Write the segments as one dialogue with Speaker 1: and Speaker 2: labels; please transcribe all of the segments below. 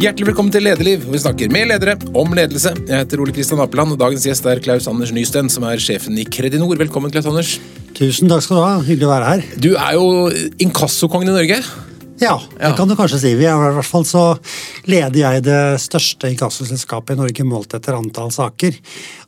Speaker 1: Hjertelig velkommen til Lederliv, hvor vi snakker med ledere om ledelse. Jeg heter Ole Kristian Apeland, og dagens gjest er Klaus Anders Nysten, som er sjefen i Kredinor. Velkommen, Klaus Anders.
Speaker 2: Tusen takk skal du ha. Hyggelig å være her.
Speaker 1: Du er jo inkassokongen i Norge.
Speaker 2: Ja, det kan du kanskje si. Vi er, I hvert fall så leder jeg det største inkassoselskapet i Norge målt etter antall saker.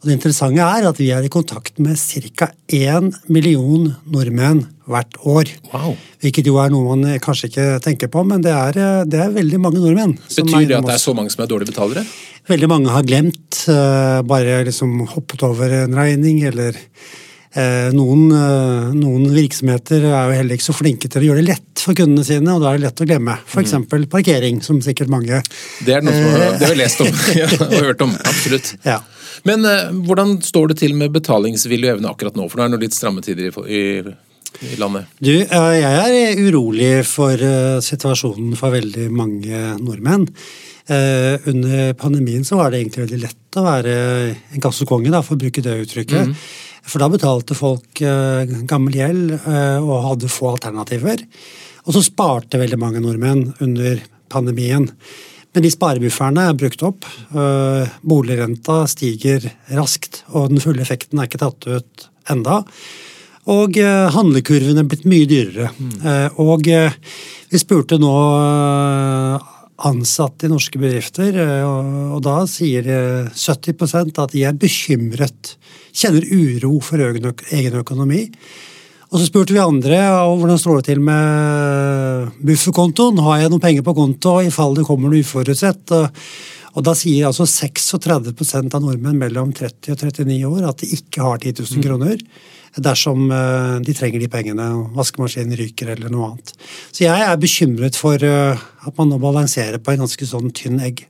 Speaker 2: Og Det interessante er at vi er i kontakt med ca. 1 million nordmenn hvert år.
Speaker 1: Wow.
Speaker 2: Hvilket jo er noe man kanskje ikke tenker på, men det er, det er veldig mange nordmenn.
Speaker 1: Betyr det at det er så mange som er dårlige betalere?
Speaker 2: Veldig mange har glemt, eh, bare liksom hoppet over en regning, eller eh, noen, eh, noen virksomheter er jo heller ikke så flinke til å gjøre det lett for kundene sine, og da er det lett å glemme. F.eks. eksempel parkering, som sikkert mange
Speaker 1: Det er noe som har, det har vi lest om ja, og hørt om. Absolutt.
Speaker 2: Ja.
Speaker 1: Men eh, hvordan står det til med betalingsvilje og evne akkurat nå? For nå er det noen litt stramme tider i, i, landet.
Speaker 2: Du, eh, jeg er urolig for eh, situasjonen for veldig mange nordmenn. Eh, Under pandemien så var det egentlig veldig lett å være en kassekonge, da, for å bruke det uttrykket. For da betalte folk eh, gammel gjeld eh, og hadde få alternativer. Og så sparte veldig mange nordmenn under pandemien. Men de sparebufferne er brukt opp. Eh, Boligrenta stiger raskt, og den fulle effekten er ikke tatt ut enda. Og handlekurven er blitt mye dyrere. Eh, og vi spurte nå ansatte i norske bedrifter, eh, og, og da sier eh, 70% at de er bekymret, kjenner uro for egen, økonomi. Og så spurte vi andre og hvordan står det til med bufferkontoen. Har jeg noen penger på konto i fall det kommer noe uforutsett? Og, da sier altså 36% av nordmenn mellom 30 og 39 år at de ikke har 10 000 kroner dersom eh, de trenger de pengene, vaskemaskinen ryker eller noe annet. Så jeg er bekymret for eh, at man nå balanserer på en ganske sånn tynn egg.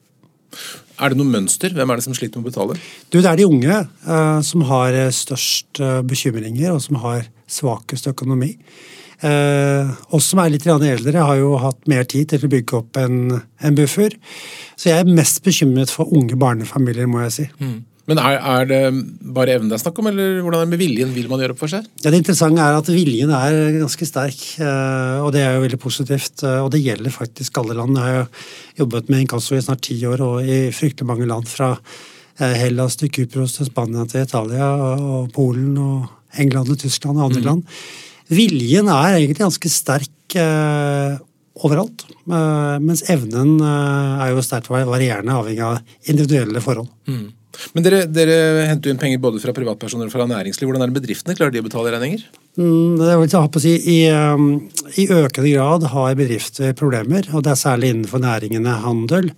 Speaker 1: Er det noe mønster? Hvem er det som sliter med å betale?
Speaker 2: Du, Det er de unge eh, som har størst bekymringer, og som har svakest økonomi. Eh, oss som er litt eldre, har jo hatt mer tid til å bygge opp en, en buffer. Så jeg er mest bekymret for unge barnefamilier, må jeg si.
Speaker 1: Men er, er det bare evnen det er snakk om, eller hvordan er det med viljen? Vil man gjøre opp for seg?
Speaker 2: Ja, det interessante er at viljen er ganske sterk, eh, og det er jo veldig positivt. eh, Og det gjelder faktisk alle land. Jeg har jo jobbet med inkasso i snart ti år, og i fryktelig mange land. Fra eh, Hellas til Kypros til Spania til Italia og Polen og England og Tyskland og andre land. Viljen er egentlig ganske sterk eh, overalt. eh, Mens evnen eh, er jo sterkt varierende, avhengig av individuelle forhold.
Speaker 1: Men dere, dere henter jo inn penger både fra privatpersoner og fra næringsliv. Hvordan er det bedriftene? Klarer de å betale regninger?
Speaker 2: Mm, Det vil jeg på å si, i, um, I økende grad har bedrifter problemer, og det er særlig innenfor næringene handel,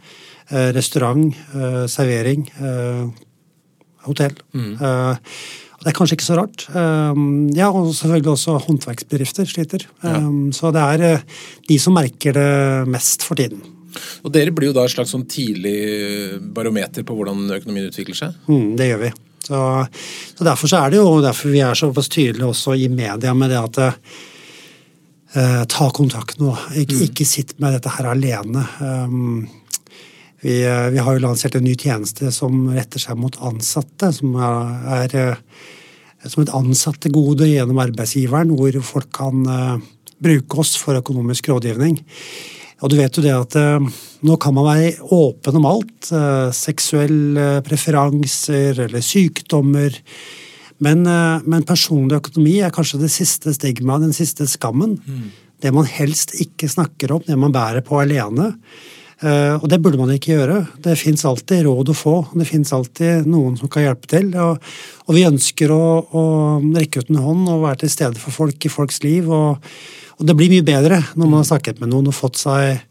Speaker 2: eh, restaurant, eh, servering, eh, hotell. Eh, og Det er kanskje ikke så rart. Um, Ja, og selvfølgelig også håndverksbedrifter sliter. Um, Så det er eh, de som merker det mest for tiden.
Speaker 1: Og dere blir jo da et slags sånn tidlig barometer på hvordan økonomien utvikler seg.
Speaker 2: Mm, det gjør vi. Så, så Derfor så er det jo derfor vi er såpass tydelige også i media med det at eh, ta kontakt nå. Ikke, ikke sitt med dette her alene. Um, vi, eh, vi har jo lansert en ny tjeneste som retter seg mot ansatte. Som er, er eh, som et ansattegode gjennom arbeidsgiveren, hvor folk kan uh, bruke oss for økonomisk rådgivning. Og du vet jo det at uh, nå kan man være åpen om alt. Uh, seksuelle preferanser eller sykdommer. Men, men personlig økonomi er kanskje det siste stigmaet, den siste skammen. Det man helst ikke snakker om, det man bærer på alene. Eh, og det burde man ikke gjøre. Det fins alltid råd å få. Det fins alltid noen som kan hjelpe til. Og, og vi ønsker å, å rekke ut en hånd og være til stede for folk i folks liv. Og, og det blir mye bedre når man har snakket med noen og fått seg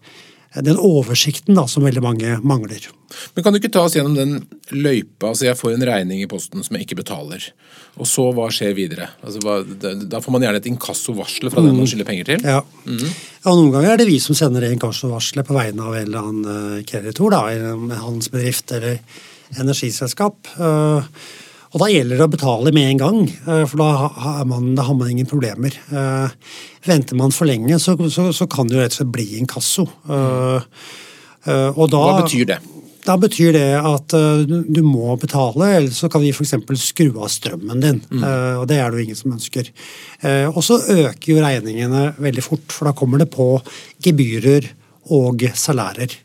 Speaker 2: den oversikten da, som veldig mange mangler.
Speaker 1: Men kan du ikke ta oss gjennom den løypa? Altså jeg får en regning i posten som jeg ikke betaler. Og så hva skjer videre? Altså, hva, da, får man gjerne et inkassovarsel fra den man skylder penger til.
Speaker 2: Ja. og Noen ganger er det vi som sender det inkassovarselet på vegne av en eller annen eh, kreditor. da, En handelsbedrift eller energiselskap. Eh, Og Da gjelder det å betale med en gang, eh, for da har man, da har man ingen problemer. Eh, Venter man for lenge, så, så, så kan det jo rett og slett bli inkasso. Eh, Og da,
Speaker 1: Hva betyr det?
Speaker 2: Da betyr det at du- må betale, eller så kan vi f.eks. skru av strømmen din. Mm. og det er det jo ingen som ønsker. Og så øker jo regningene veldig fort, for da kommer det på gebyrer og salærer.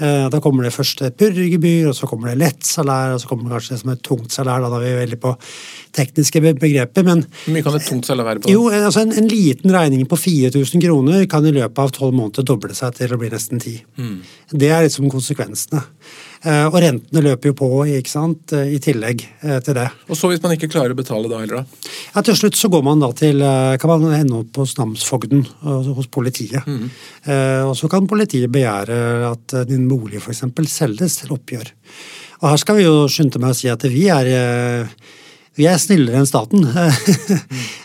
Speaker 2: Eh, Da kommer det først et purregebyr, og så kommer det lett salær, og så kommer det kanskje det som et tungt salær. Da er vi veldig på tekniske begreper. Men
Speaker 1: Hvor mye kan et tungt salær være på?
Speaker 2: jo, altså en, en liten regning på 4000 kroner kan i løpet av tolv måneder doble seg til å bli nesten ti. Det er liksom konsekvensene. Eh, Og rentene løper jo på ikke sant, eh, i tillegg eh, til det.
Speaker 1: Og så hvis man ikke klarer å betale da heller, da?
Speaker 2: Ja, Til slutt så går man da til, kan man ende opp hos namsfogden, altså hos politiet. Eh, og så kan politiet begjære at din bolig f.eks. selges til oppgjør. Og her skal vi jo skynde meg å si at vi er vi er snillere enn staten.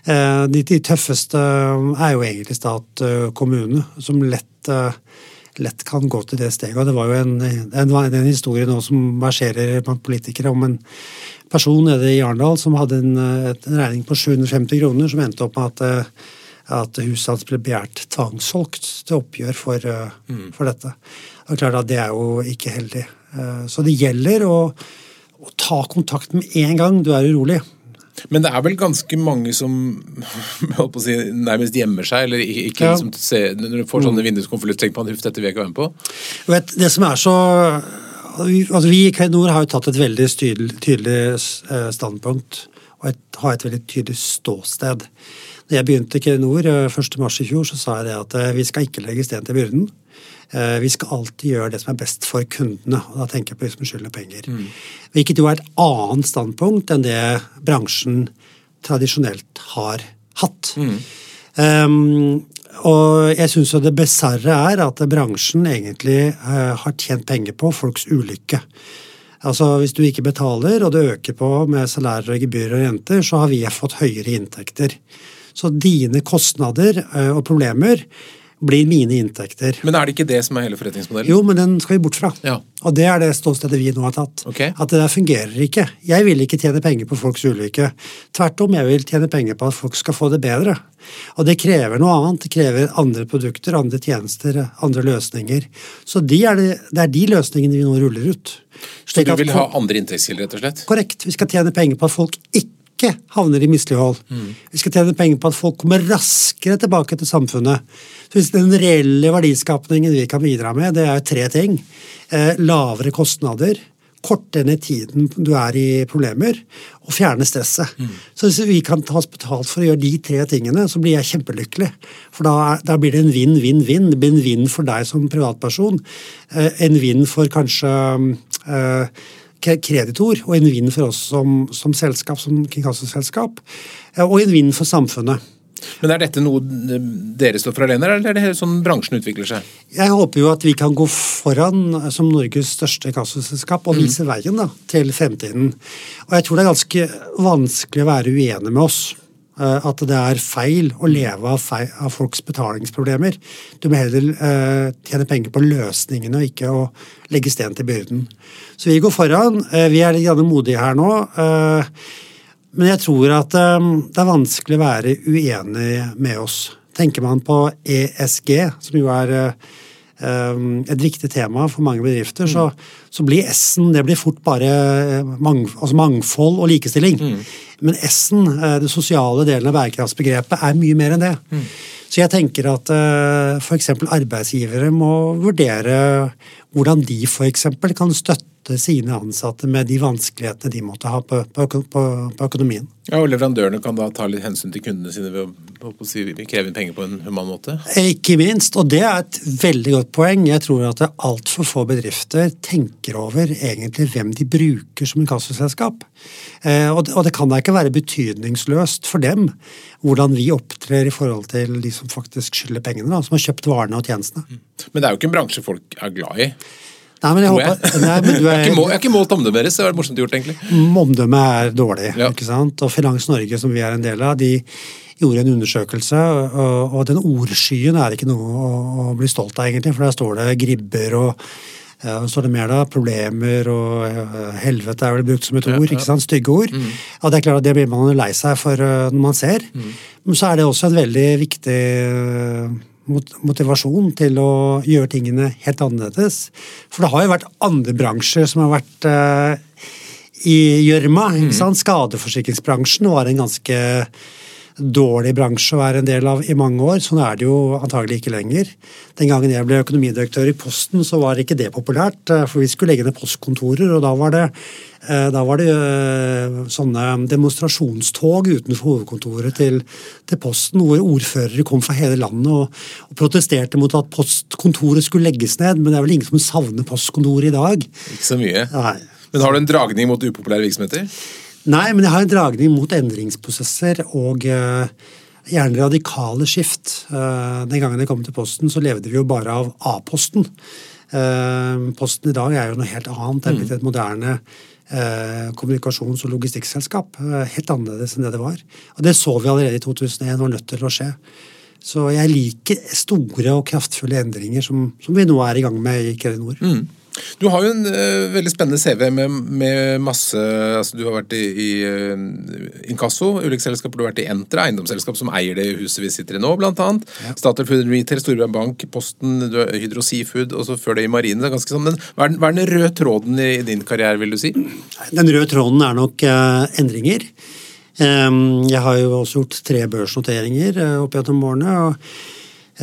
Speaker 2: De, de tøffeste er jo egentlig stat og kommune, som lett, lett kan gå til det steget. Og det var jo en, en, en historie nå som verserer blant politikere om en person nede i Arendal som hadde en, eh, en regning på 750 kroner, som endte opp med at, eh, at huset hans ble begjært tvangssolgt til oppgjør for, mm. for dette. Og klart at Det er jo ikke heldig. Eh, Så det gjelder å, å ta kontakt med en gang du er urolig.
Speaker 1: Men det er vel ganske mange som holdt på å si, nærmest gjemmer seg, eller ikke,
Speaker 2: Ja.
Speaker 1: liksom ser, Når du får sånne vinduskonvolutter, tenker man huff, dette vil jeg ikke være med på.
Speaker 2: Vet, det som er så altså vi i Kredinor har jo tatt et veldig tydelig, eh, standpunkt og et, har et veldig tydelig ståsted. Når jeg begynte i Kredinor eh, 1. mars i fjor, så sa jeg det at eh, vi skal ikke legge sten til byrden. Eh, Vi skal alltid gjøre det som er best for kundene, og da tenker jeg på de som skylder penger. Hvilket jo er et annet standpunkt enn det bransjen tradisjonelt har hatt. Um, og jeg syns jo det besarre er at bransjen egentlig uh, har tjent penger på folks ulykke. Altså Hvis du ikke betaler, og det øker på med salærer og gebyrer og renter, så har vi fått høyere inntekter. Så dine kostnader uh, og problemer blir mine inntekter.
Speaker 1: Men er det ikke det som er hele forretningsmodellen?
Speaker 2: Jo, men den skal vi bort fra.
Speaker 1: Ja.
Speaker 2: Og det er det ståstedet vi nå har tatt.
Speaker 1: Okay.
Speaker 2: At det der fungerer ikke. Jeg vil ikke tjene penger på folks ulykke. Tvert om, jeg vil tjene penger på at folk skal få det bedre. Og det krever noe annet. Det krever andre produkter, andre tjenester, andre løsninger. Så de er det, det er de løsningene vi nå ruller ut.
Speaker 1: Så du vil ha andre inntektskilder, rett og slett?
Speaker 2: Korrekt. Vi skal tjene penger på at folk ikke havner i mislighold. Vi skal tjene penger på at folk kommer raskere tilbake til samfunnet. Så hvis Den reelle verdiskapningen vi kan bidra med, det er tre ting. Eh, lavere kostnader, korte ned tiden du er i problemer, og fjerne stresset. Så hvis vi kan ta oss betalt for å gjøre de tre tingene, så blir jeg kjempelykkelig. For da, er, da blir det en vinn-vinn-vinn. Det blir en vinn for deg som privatperson, eh, en vinn for kanskje eh, kreditor, og en vinn for oss som, som selskap, som inkassoselskap, eh, og en vinn for samfunnet.
Speaker 1: Men er dette noe dere står for alene, eller er det sånn bransjen utvikler seg?
Speaker 2: Jeg håper jo at vi kan gå foran som Norges største kassaselskap og vise veien da, til fremtiden. Og jeg tror det er ganske vanskelig å være uenig med oss. Eh, At det er feil å leve av, feil, av folks betalingsproblemer. Du må heller eh, tjene penger på løsningene og ikke å legge sten til byrden. Så vi går foran. Eh, vi er litt modige her nå. eh, men jeg tror at eh, det er vanskelig å være uenig med oss. Tenker man på ESG, som jo er eh, et viktig tema for mange bedrifter, så, så blir S-en det blir fort bare eh, mang, altså mangfold og likestilling. Men S-en, det den sosiale delen av bærekraftsbegrepet, er mye mer enn det. Så jeg tenker at uh, f.eks. arbeidsgivere må vurdere hvordan de f.eks. kan støtte sine ansatte med de vanskelighetene de måtte ha på, på, på, på økonomien.
Speaker 1: Ja, og Leverandørene kan da ta litt hensyn til kundene sine ved å, å si, kreve inn penger på en human måte?
Speaker 2: Ikke minst, og det er et veldig godt poeng. Jeg tror at altfor få bedrifter tenker over egentlig hvem de bruker som inkassoselskap. Eh, og, det- og det kan da ikke være betydningsløst for dem hvordan vi opptrer i forhold til de som faktisk skylder pengene, da, som har kjøpt varene og tjenestene.
Speaker 1: Men det er jo ikke en bransje folk er glad i.
Speaker 2: Nei, men jeg håper, nei, men du
Speaker 1: Jeg har ikke,
Speaker 2: er,
Speaker 1: jeg har ikke målt omdømmet deres, det var morsomt gjort, egentlig.
Speaker 2: Omdømmet er dårlig.
Speaker 1: Ja.
Speaker 2: ikke sant? Og Finans Norge, som vi er en del av, de gjorde en undersøkelse, og, og den ordskyen er ikke noe å, å bli stolt av, egentlig, for der står det gribber og ja, så står det mer da, problemer og helvete er vel brukt som et ord, ikke sant? stygge ord. Og det er klart at det blir man lei seg for eh, når man ser. Men så er det også en veldig viktig eh, motivasjon til å gjøre tingene helt annerledes. For det har jo vært andre bransjer som har vært uh, i gjørma. Mm. Skadeforsikringsbransjen var en ganske dårlig bransje å være en del av i mange år. Sånn er det jo antagelig ikke lenger. Den gangen jeg ble økonomidirektør i Posten, så var ikke det populært. Eh, for vi skulle legge ned postkontorer, og da var det, eh, da var det eh, sånne demonstrasjonstog utenfor hovedkontoret til, til, Posten, hvor ordførere kom fra hele landet og, og, protesterte mot at postkontoret skulle legges ned. Men det er vel ingen som savner postkontoret i dag.
Speaker 1: Ikke så mye.
Speaker 2: Nei.
Speaker 1: Men har du en dragning mot upopulære virksomheter?
Speaker 2: Nei, men jeg har en dragning mot endringsprosesser og uh, gjerne radikale skift. Uh, den gangen jeg kom til Posten, så levde vi jo bare av A-posten. Uh, posten i dag er jo noe helt annet. Det er blitt et moderne kommunikasjons- og logistikkselskap. helt annerledes enn det det var. Og det så vi allerede i 2001 var nødt til å skje. Så jeg liker store og kraftfulle endringer som, som vi nå er i gang med i Kredinor.
Speaker 1: Mm. Du har jo en uh, veldig spennende CV med, med masse altså Du har vært i, i uh, Inkasso, ulike selskaper. Du har vært i Entra, eiendomsselskap som eier det huset vi sitter i nå, bl.a. Ja. Statoil Food Retail, Storebrand Bank, Posten, du har Hydro Seafood, og så før det i Marine. Det er ganske sånn, men hva er, den, hva er den røde tråden i, i, din karriere, vil du si?
Speaker 2: Den røde tråden er nok uh, endringer. Um, jeg har jo også gjort tre børsnoteringer opp gjennom årene. Og,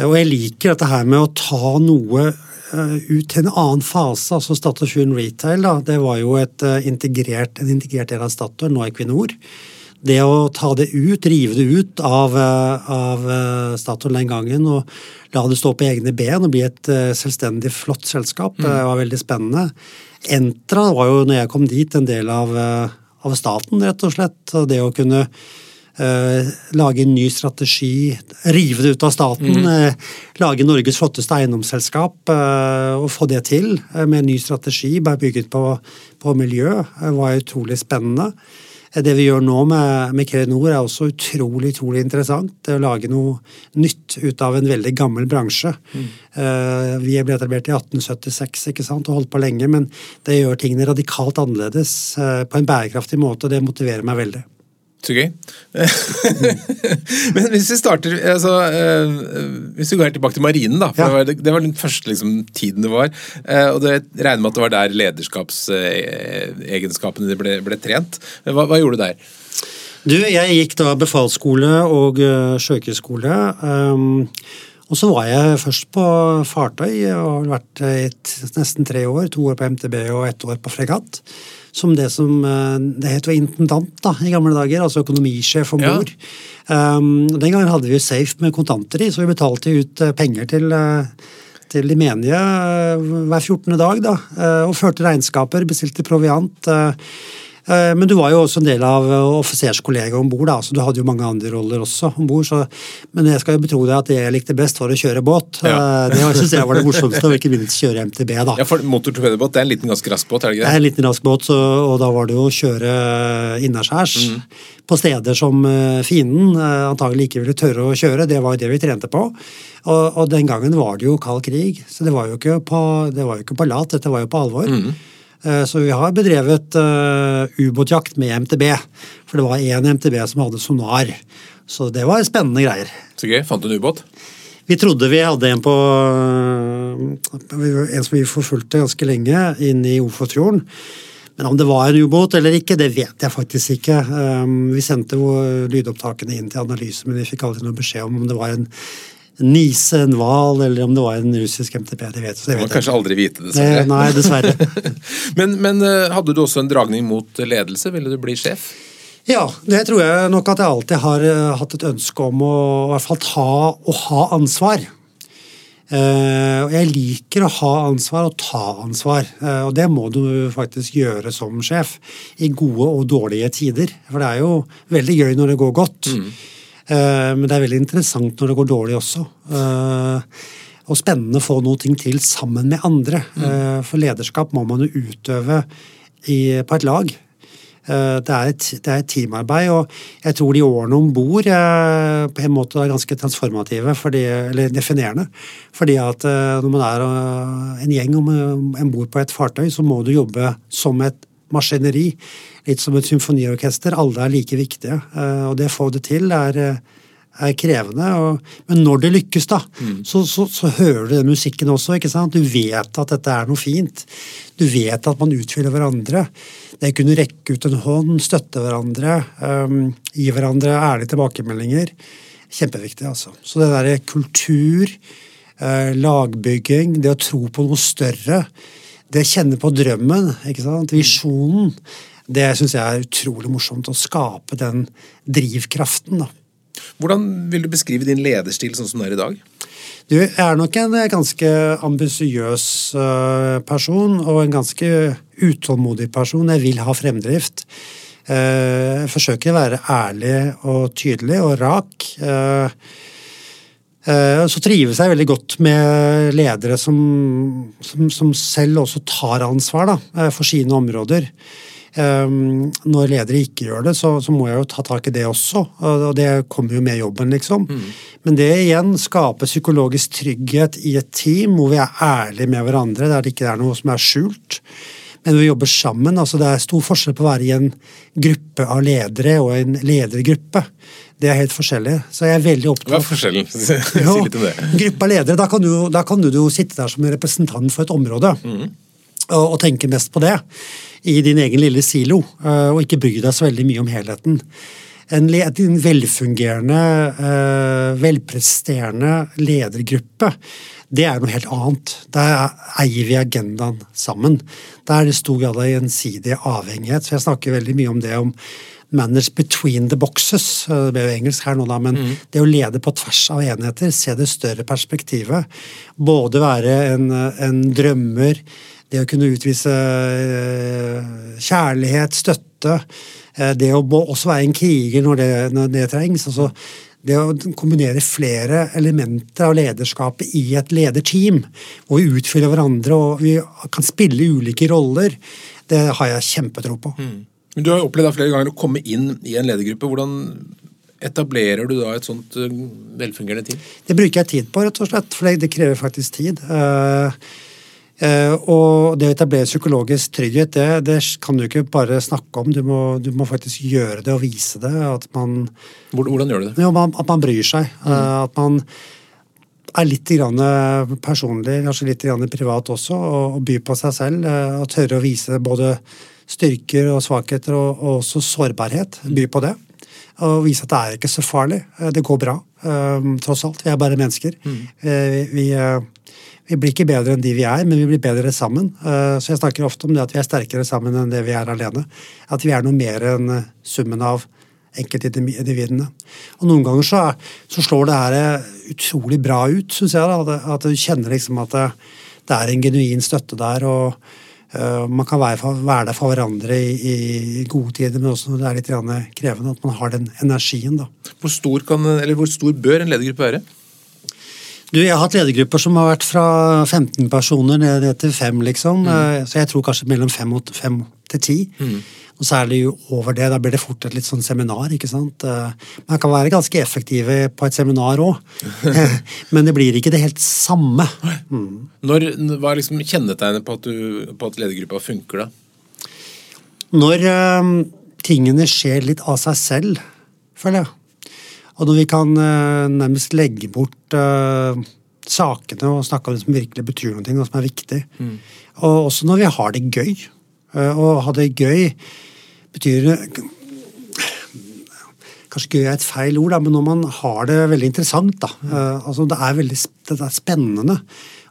Speaker 2: og jeg liker dette her med å ta noe ut til en annen fase. altså Statoil Retail da, det var jo et, uh, integrert, en integrert del av Statoil, nå Equinor. Det å ta det ut, rive det ut av, uh, av Statoil den gangen og la det stå på egne ben og bli et selvstendig, flott selskap, mm. var veldig spennende. Entra var jo, når jeg kom dit, en del av, av staten, rett og slett. Det å kunne Eh, lage en ny strategi, rive det ut av staten. Mm. lage Norges flotteste eiendomsselskap eh, og få det til med en ny strategi bare bygget på, på miljø, var utrolig spennende. Det vi gjør nå med, med Kredinor er også utrolig utrolig interessant. Det å lage noe nytt ut av en veldig gammel bransje. Mm. Vi ble etablert i 1876 ikke sant, og holdt på lenge, men det gjør tingene radikalt annerledes på en bærekraftig måte, og det motiverer meg veldig.
Speaker 1: Så gøy. Men hvis vi starter altså, uh, Hvis vi går helt tilbake til marinen, da. for ja. det, var, det, var, den første liksom, tiden det var. Uh, og det regner med at det var der lederskapsegenskapene ble, ble, trent. Hva, hva, gjorde du der?
Speaker 2: Du, jeg gikk da befalsskole og uh, sjøkrigsskole. Um, og så var jeg først på fartøy og har vært et, nesten tre år. To år på MTB og ett år på fregatt som det som eh, Det het jo intendant da, i gamle dager, altså økonomisjef om bord. Ja. Um, den gangen hadde vi jo safe med kontanter i, så vi betalte ut eh, penger til eh, til de menige hver 14. dag, da, og førte regnskaper, bestilte proviant. Eh, men du var jo også en del av eh, offiserskollegaet om bord, så du hadde jo mange andre roller også om bord. Men jeg skal jo betro deg at det jeg likte best, var å kjøre båt. Ja. Eh, det syns jeg var det morsomste, og ikke minst kjøre MTB. da.
Speaker 1: Ja, for Motortorpedobåt er en liten ganske rask båt, er det ikke det?
Speaker 2: Det er en liten rask båt, så, og da var det jo å kjøre innaskjærs. Mm. På steder som fienden antagelig ikke ville tørre å kjøre. Det var jo det vi trente på. Og, og den gangen var det jo kald krig, så det var jo ikke på, det var jo ikke på lat, dette var jo på alvor. Mm. Eh, så vi har bedrevet uh, ubåtjakt med MTB. For det var én MTB som hadde sonar. Så det var spennende greier.
Speaker 1: Så gøy. Fant du en ubåt?
Speaker 2: Vi trodde vi hadde en på En som vi forfulgte ganske lenge, inn i Ofotfjorden. Men om det var en ubåt eller ikke, det vet jeg faktisk ikke. Vi sendte lydopptakene inn til analyse, men vi fikk aldri noe beskjed om om det var en Nise, en hval, eller om det var en russisk MTP. det vet,
Speaker 1: jeg vet Man kanskje aldri vite, dessverre.
Speaker 2: Nei, dessverre.
Speaker 1: men, men, eh, hadde du også en dragning mot ledelse? Ville du bli sjef?
Speaker 2: Ja, det tror jeg nok at jeg alltid har uh, hatt et ønske om å i hvert fall ta og ha ansvar. Jeg liker å ha ansvar og ta ansvar, og det må du faktisk gjøre som sjef. I gode og dårlige tider. For det er jo veldig gøy når det går godt. Mm. Eh, men det er veldig interessant når det går dårlig også. Eh, og spennende å få noe til sammen med andre. Mm. Eh, for lederskap må man jo utøve i, på et lag. Det er, et, det er, et, teamarbeid, og jeg tror de årene om bord på en måte er ganske transformative, fordi, eller definerende. Fordi at når man er en gjeng om bord på et fartøy, så må du jobbe som et maskineri. Litt som et symfoniorkester. Alle er like viktige. Eh, og det å få det til er, eh, er krevende. Og, men når det lykkes, da, mm. så, så, så, hører du den musikken også. ikke sant? Du vet at dette er noe fint. Du vet at man utfyller hverandre. Det å kunne rekke ut en hånd, støtte hverandre, um, gi hverandre ærlige tilbakemeldinger. Kjempeviktig, altså. Så det derre kultur, eh, lagbygging, det å tro på noe større, det kjenne på drømmen, ikke sant? visjonen, det syns jeg er utrolig morsomt. Å skape den drivkraften. da.
Speaker 1: Hvordan vil du beskrive din lederstil sånn som den er i dag?
Speaker 2: Du, jeg er nok en ganske ambisiøs eh, person og en ganske utålmodig person. Jeg vil ha fremdrift. Eh, jeg forsøker å være ærlig og tydelig og rak. Eh, så trives jeg veldig godt med ledere som, som, som selv også tar ansvar da, for sine områder. Um, når ledere ikke gjør det, så, så, må jeg jo ta tak i det også. Og det kommer jo med jobben, liksom. Mm. Men det igjen skaper psykologisk trygghet i et team hvor vi er ærlige med hverandre, der det ikke er noe som er skjult. Men vi jobber sammen. altså Det er stor forskjell på å være i en gruppe av ledere og en ledergruppe. Det er helt forskjellig. Så jeg er veldig opptatt
Speaker 1: Hva er forskjellen? si litt om det.
Speaker 2: Gruppa ledere, da kan, du, da kan du, sitte der som representant for et område. Mm. Og, og tenke mest på det i din egen lille silo, eh, og ikke bry deg så veldig mye om helheten. En, en velfungerende, eh, velpresterende ledergruppe, det er noe helt annet. Der eier vi agendaen sammen. Der er det stor grad av gjensidig avhengighet. Så jeg snakker veldig mye om det om manage between the boxes. Eh, det ble jo engelsk her nå, da, men mm. det å lede på tvers av enheter, se det større perspektivet. Både være en, en drømmer, det å kunne utvise eh, kjærlighet, støtte. Eh, det å også være en kriger når det, når det trengs. altså det å kombinere flere elementer av lederskapet i et lederteam, hvor vi utfyller hverandre og vi kan spille ulike roller, det har jeg kjempetro på. Mm.
Speaker 1: Men Du har opplevd flere ganger å komme inn i en ledergruppe. Hvordan etablerer du da et sånt eh, velfungerende team?
Speaker 2: Det bruker jeg tid på, rett og slett, for det krever faktisk tid. Uh, Eh, og det å etablere psykologisk trygghet, det, det, kan du ikke bare snakke om. Du må, du må, faktisk gjøre det og vise det. At man
Speaker 1: Hvordan gjør du det?
Speaker 2: Jo, at man bryr seg. Mm. At man er litt personlig, kanskje litt privat også, og, byr på seg selv. Eh, og tørre å vise både styrker og svakheter, og, og også sårbarhet. By på det. Og vise at det er ikke så farlig. Det går bra, tross alt. Vi er bare mennesker. Mm. Vi, vi vi blir ikke bedre enn de vi er, men vi blir bedre sammen. Eh, så jeg snakker ofte om det at vi er sterkere sammen enn det vi er alene. At vi er noe mer enn eh, summen av enkeltindividene. Og noen ganger så, så, slår det her eh, utrolig bra ut, syns jeg. da, At du kjenner liksom at det, det er en genuin støtte der. og Man kan være, være, der for hverandre i, i, gode tider, men også når det er litt krevende. At man har den energien. da.
Speaker 1: Hvor stor, kan, hvor stor bør en ledergruppe være?
Speaker 2: Du, Jeg har hatt ledergrupper som har vært fra 15 personer ned, til 5, liksom. Mm. Eh, så jeg tror kanskje mellom 5 og 5 til 10. Mm. Og særlig over det. Da blir det fort et litt sånn seminar. ikke sant? Eh, man kan være ganske effektive på et seminar òg, men det blir ikke det helt samme.
Speaker 1: Mm. Når, hva er liksom kjennetegnet på at, du, på at ledergruppa funker, da?
Speaker 2: Når um, tingene skjer litt av seg selv, føler jeg. Og når vi kan øh, nærmest legge bort øh, sakene og snakke om det som virkelig betyr noe, og som er viktig. Mm. Og også når vi har det gøy. Og ha det gøy betyr Kanskje gøy er et feil ord, da, men når man har det veldig interessant. da, mm. altså Det er veldig det er spennende.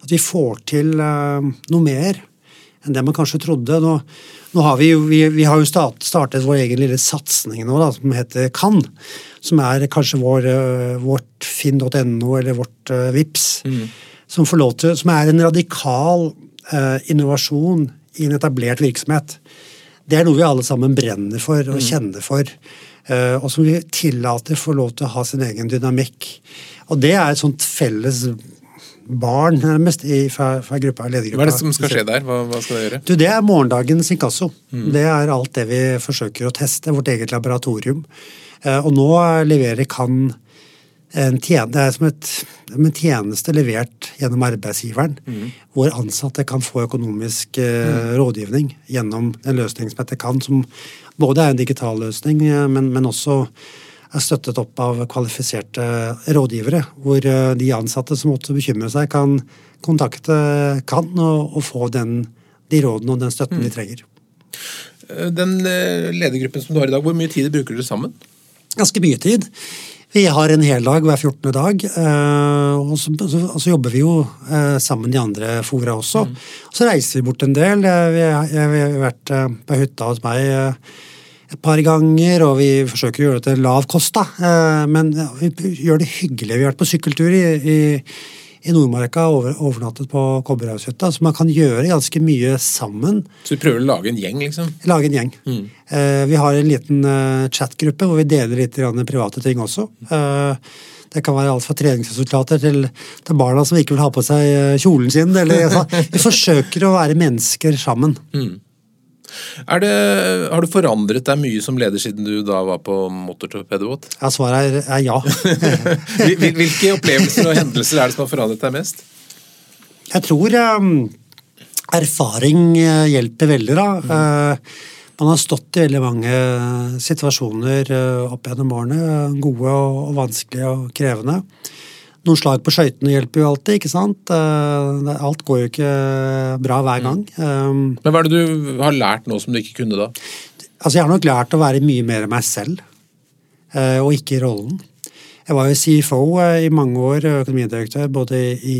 Speaker 2: At vi får til noe mer enn det man kanskje trodde. Nå, nå har vi, jo, vi, vi har jo startet vår egen lille satsing nå, da, som heter Kan. som er kanskje vår, eh, vårt finn.no eller vårt uh, VIPS, mm. som, til, som, er en radikal innovasjon i en etablert virksomhet. Det er noe vi alle sammen brenner for og mm. kjenner for. Uh, og som vi tillater får lov til å ha sin egen dynamikk. Og det er et sånt felles barn, nærmest, i, fra, fra gruppa, ledergruppa.
Speaker 1: Hva er det som skal skje der? Hva, hva skal det gjøre?
Speaker 2: Du, det er morgendagens inkasso. Mm. Det er alt det vi forsøker å teste. Vårt eget laboratorium. Eh, og nå leverer Kan en tjeneste, det er som et, en tjeneste levert gjennom arbeidsgiveren, mm. hvor ansatte kan få økonomisk eh, rådgivning gjennom en løsning som heter Kan, som både er en digital løsning, eh, men, men også er støttet opp av kvalifiserte rådgivere, hvor eh, de ansatte som måtte bekymre seg, kan kontakte kan og, og få den, de rådene og den støtten mm. de trenger.
Speaker 1: Den ledergruppen som du har i dag, hvor mye tid bruker dere sammen?
Speaker 2: Ganske mye tid. Vi har en heldag hver 14. dag, og så, og så jobber vi jo sammen i andre fora også. Mm. Så reiser vi bort en del. Vi har vært på hytta hos meg et par ganger, og vi forsøker å gjøre det til lav kost. da. Eh, men vi gjør det hyggelig. Vi har vært på sykkeltur i, i, i Nordmarka over, overnattet på Kobberhaushytta, så man kan gjøre ganske mye sammen.
Speaker 1: Så du prøver å lage en gjeng, liksom?
Speaker 2: Lage en gjeng. Mm. Eh, vi har en liten uh, chatgruppe hvor vi deler litt private ting også. Uh, det kan være alt fra treningsresultater til, til, barna som ikke vil ha på seg kjolen sin. Eller, altså, vi forsøker å være mennesker sammen. Mm.
Speaker 1: Det, har du forandret deg mye som leder siden du da var på motortorpedobåt?
Speaker 2: Ja, svaret er, er ja.
Speaker 1: Hvilke opplevelser og hendelser er det som har forandret deg mest?
Speaker 2: Jeg tror um, erfaring eh, hjelper veldig, da. Mm. Uh, man har stått i veldig mange situasjoner uh, opp gjennom årene. Gode og, og vanskelige og krevende. Noen slag på skøytene hjelper jo alltid, ikke sant. Eh, alt går jo ikke bra hver gang. Mm.
Speaker 1: Men hva er det du har lært nå som du ikke kunne da?
Speaker 2: Altså, Jeg har nok lært å være mye mer meg selv, eh, og ikke i rollen. Jeg var jo CFO eh, i mange år, økonomidirektør, både i,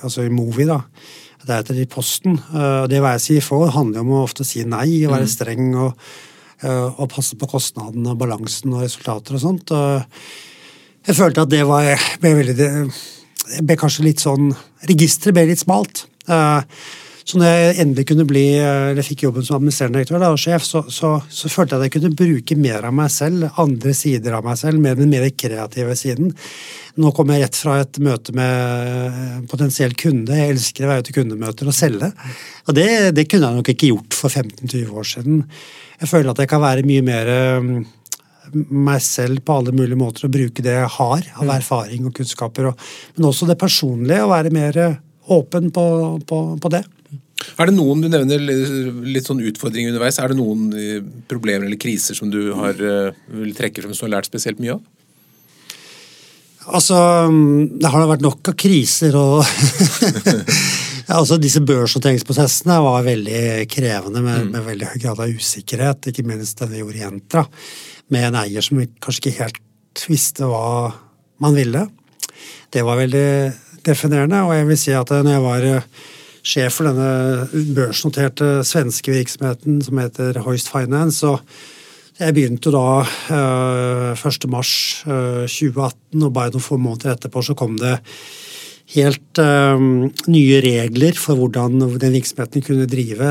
Speaker 2: altså i Movi, da. Deretter i Posten. Det å være CFO handler jo om å ofte si nei, og være mm. streng og, og passe på kostnadene og balansen og resultater og sånt. og jeg følte at det var ble veldig det ble kanskje litt sånn Registeret ble litt smalt. Eh, så når jeg endelig kunne bli, eller fikk jobben som administrerende direktør og sjef, så, så, så, følte jeg at jeg kunne bruke mer av meg selv, andre sider av meg selv, med den mer kreative siden. Nå kom jeg rett fra et møte med potensiell kunde. Jeg elsker å være ute i kundemøter og selge. Og det, det kunne jeg nok ikke gjort for 15-20 år siden. Jeg føler at jeg kan være mye mer meg selv på alle mulige måter og bruke det jeg har av mm. erfaring og kunnskaper. Og, men også det personlige, å være mer åpen på, på, på, det.
Speaker 1: Er det noen du nevner litt sånn utfordringer underveis? Er det noen eh, problemer eller kriser som du har, eh, vil trekke frem som du har lært spesielt mye av?
Speaker 2: Altså, det har da vært nok av kriser og altså Disse børsnoteringsprosessene var veldig krevende med, mm. med, veldig høy grad av usikkerhet, ikke minst denne Orientra med en eier som kanskje ikke helt visste hva man ville. Det var veldig definerende, og jeg vil si at når jeg var eh, sjef for denne børsnoterte svenske virksomheten som heter Hoist Finance, så jeg begynte da 1. Eh, mars 2018, eh, og bare noen få måneder etterpå så kom det helt nye regler for hvordan den virksomheten kunne drive.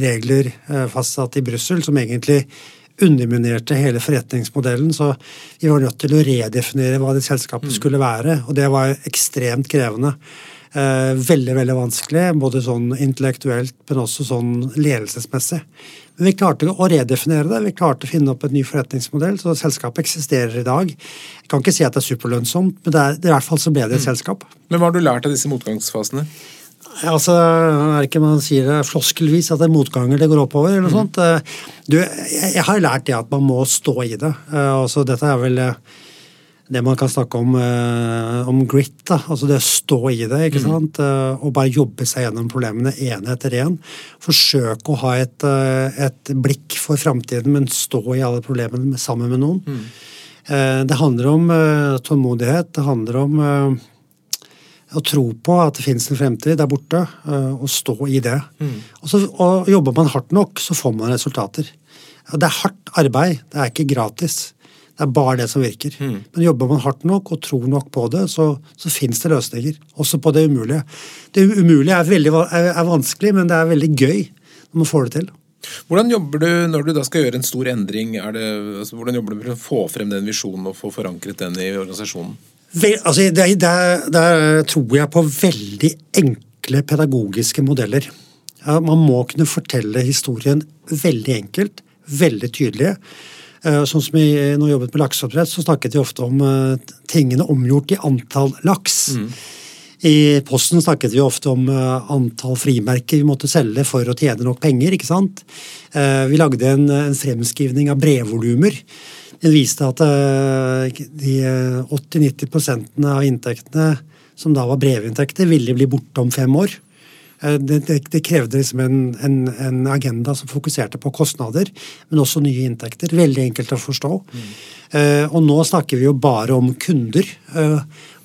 Speaker 2: Regler fastsatt i Brussel som egentlig underminerte hele forretningsmodellen. Så vi var nødt til å redefinere hva det selskapet mm. skulle være, og det var ekstremt krevende. Eh, veldig veldig vanskelig, både sånn intellektuelt, men også sånn ledelsesmessig. Men vi klarte å redefinere det. Vi klarte å finne opp en ny forretningsmodell, så selskapet eksisterer i dag. Jeg kan ikke si at det er superlønnsomt, men det er, i hvert fall så ble det et mm. selskap.
Speaker 1: Men Hva har du lært av disse motgangsfasene?
Speaker 2: Altså, er ikke man sier det floskelvis at det er motganger det går oppover, eller noe mm. sånt. Eh, du, jeg, har lært det at man må stå i det. Uh, altså, dette er vel uh, det man kan snakke om, om grit. Da. Altså det å stå i det, ikke mm. sant. og bare jobbe seg gjennom problemene én etter én. Forsøke å ha et, et blikk for framtiden, men stå i alle problemene sammen med noen. Mm. det handler om tålmodighet. Det handler om å tro på at det finnes en fremtid der borte, eh, og stå i det. Mm. Og, så, og Jobber man hardt nok, så får man resultater. Det er hardt arbeid, det er ikke gratis. Det er bare det som virker. Mm. Men jobber man hardt nok og tror nok på det, så, så fins det løsninger. Også på det umulige. Det umulige er, veldig, er, er, vanskelig, men det er veldig gøy når man får det til.
Speaker 1: Hvordan jobber du når du da skal gjøre en stor endring? Det, altså, hvordan jobber du for å få frem den visjonen og få forankret den i organisasjonen?
Speaker 2: Vel, altså, der, der, der, tror jeg på veldig enkle pedagogiske modeller. Ja, man må kunne fortelle historien veldig enkelt, veldig tydelig. Eh, sånn som vi nå jobbet med lakseoppdrett, så snakket vi ofte om uh, tingene omgjort i antall laks. Mm. I Posten snakket vi ofte om uh, antall frimerker vi måtte selge for å tjene nok penger. ikke sant? Uh, vi lagde en, en fremskrivning av brevvolumer. Den viste at de 80-90% av inntektene som da var brevinntekter, ville bli borte om fem år. Det, det, det krevde liksom en, en, en, agenda som fokuserte på kostnader, men også nye inntekter. Veldig enkelt å forstå. Mm. Og nå snakker vi jo bare om kunder.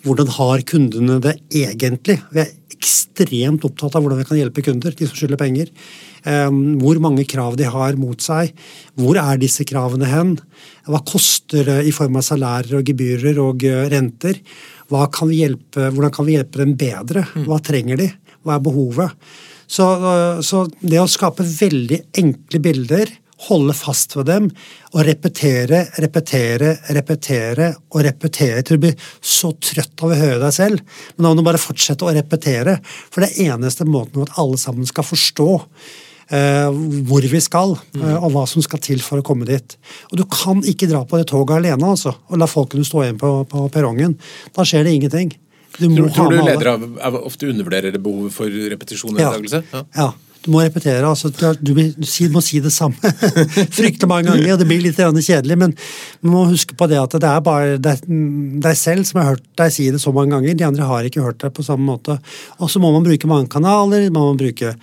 Speaker 2: Hvordan har kundene det egentlig? Vi er ekstremt opptatt av hvordan vi kan hjelpe kunder, de som skylder penger. Um, hvor mange krav de har mot seg. Hvor er disse kravene hen? Hva koster det i form av salærer og gebyrer og uh, renter? Kan hjelpe, hvordan kan vi hjelpe dem bedre? Mm. Hva trenger de? Hva er behovet? Så, uh, så det å skape veldig enkle bilder holde fast ved dem og repetere, repetere, repetere og repetere til du blir så trøtt av å høre deg selv. Men da må du bare fortsette å repetere, for det er eneste måten at alle sammen skal forstå uh, hvor vi skal, uh, og hva som skal til for å komme dit. Og Du kan ikke dra på det toget alene altså, og la folkene stå igjen på, på perrongen. Da skjer det ingenting.
Speaker 1: Du tror, tror du ledere ofte undervurderer behovet for repetisjon og
Speaker 2: gjentakelse? Ja. ja. Du må repetere. altså Du må si det samme fryktelig mange ganger. og Det blir litt kjedelig, men man må huske på det at det er bare deg selv som har hørt deg si det så mange ganger. De andre har ikke hørt deg på samme måte. Og så må man bruke mange kanaler. man må bruke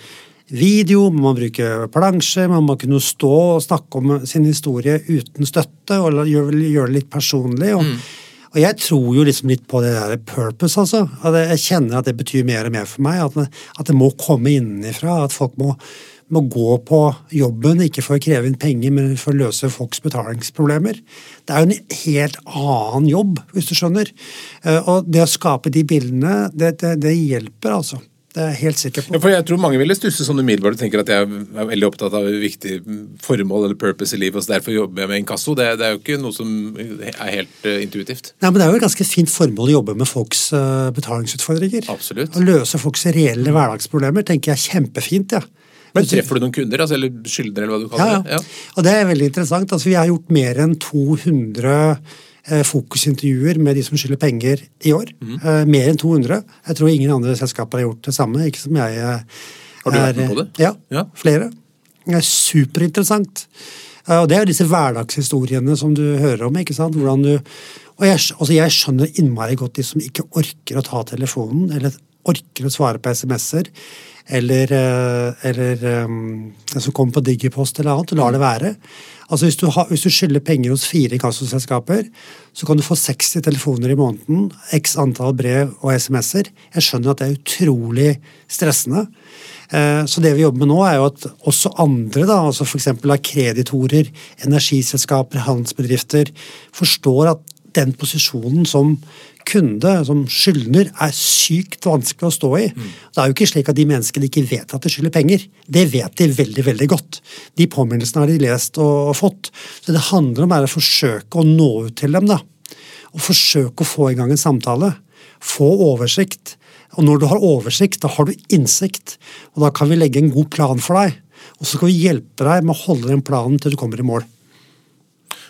Speaker 2: video, man må bruke plansjer, man må kunne stå og snakke om sin historie uten støtte og gjøre, det litt personlig. og mm og jeg tror jo liksom litt på det der purpose, altså. At jeg kjenner at det betyr mer og mer for meg. At det, at det må komme innenfra. At folk må, må, gå på jobben, ikke for å kreve inn penger, men for å løse folks betalingsproblemer. Det er jo en helt annen jobb, hvis du skjønner. Eh, og det å skape de bildene, det, det, det hjelper, altså. Det er jeg helt sikker på.
Speaker 1: Ja, for jeg tror mange ville stusse sånn umiddelbart og tenker at jeg er veldig opptatt av viktig formål eller purpose i livet, og så derfor jobber jeg med inkasso. Det, det, er jo ikke noe som er helt uh, intuitivt.
Speaker 2: Nei, men Det er jo et ganske fint formål å jobbe med folks uh, betalingsutfordringer.
Speaker 1: Absolutt.
Speaker 2: Å løse folks reelle hverdagsproblemer tenker jeg er kjempefint. ja.
Speaker 1: Men Treffer du noen kunder, altså, eller skyldnere, eller hva du kaller
Speaker 2: ja, ja. det? Ja. Og det er veldig interessant. Altså, vi har gjort mer enn 200 Eh, fokusintervjuer med de som skylder penger i år. Mm. Mer enn 200. Jeg tror ingen andre selskaper har gjort det samme. Ikke som jeg er,
Speaker 1: eh, Har du vært med på det?
Speaker 2: Ja, ja. flere. Det er superinteressant. Og det er disse hverdagshistoriene som du hører om. ikke sant? Hvordan du, og jeg, altså jeg skjønner innmari godt de som ikke orker å ta telefonen, eller orker å svare på SMS-er, eller, eller um, som kommer på Digipost eller annet, lar det være. Altså hvis du, du skylder penger hos fire inkassoselskaper, så kan du få 60 telefoner i måneden, x antall brev og SMS-er. Jeg skjønner at det er utrolig stressende. Eh, så det vi jobber med nå, er jo at også andre, da, altså f.eks. kreditorer, energiselskaper, handelsbedrifter, forstår at den posisjonen som kunde, som skyldner, er sykt vanskelig å stå i. Mm. Det er jo ikke slik at de menneskene ikke vet at de skylder penger. Det vet de veldig veldig godt. De påminnelsene har de lest og fått. Så det handler om å forsøke å nå ut til dem. da. Og forsøke å få i gang en samtale. Få oversikt. Og når du har oversikt, da har du innsikt. Og da kan vi legge en god plan for deg. Og så skal vi hjelpe deg med å holde den planen til du kommer i mål.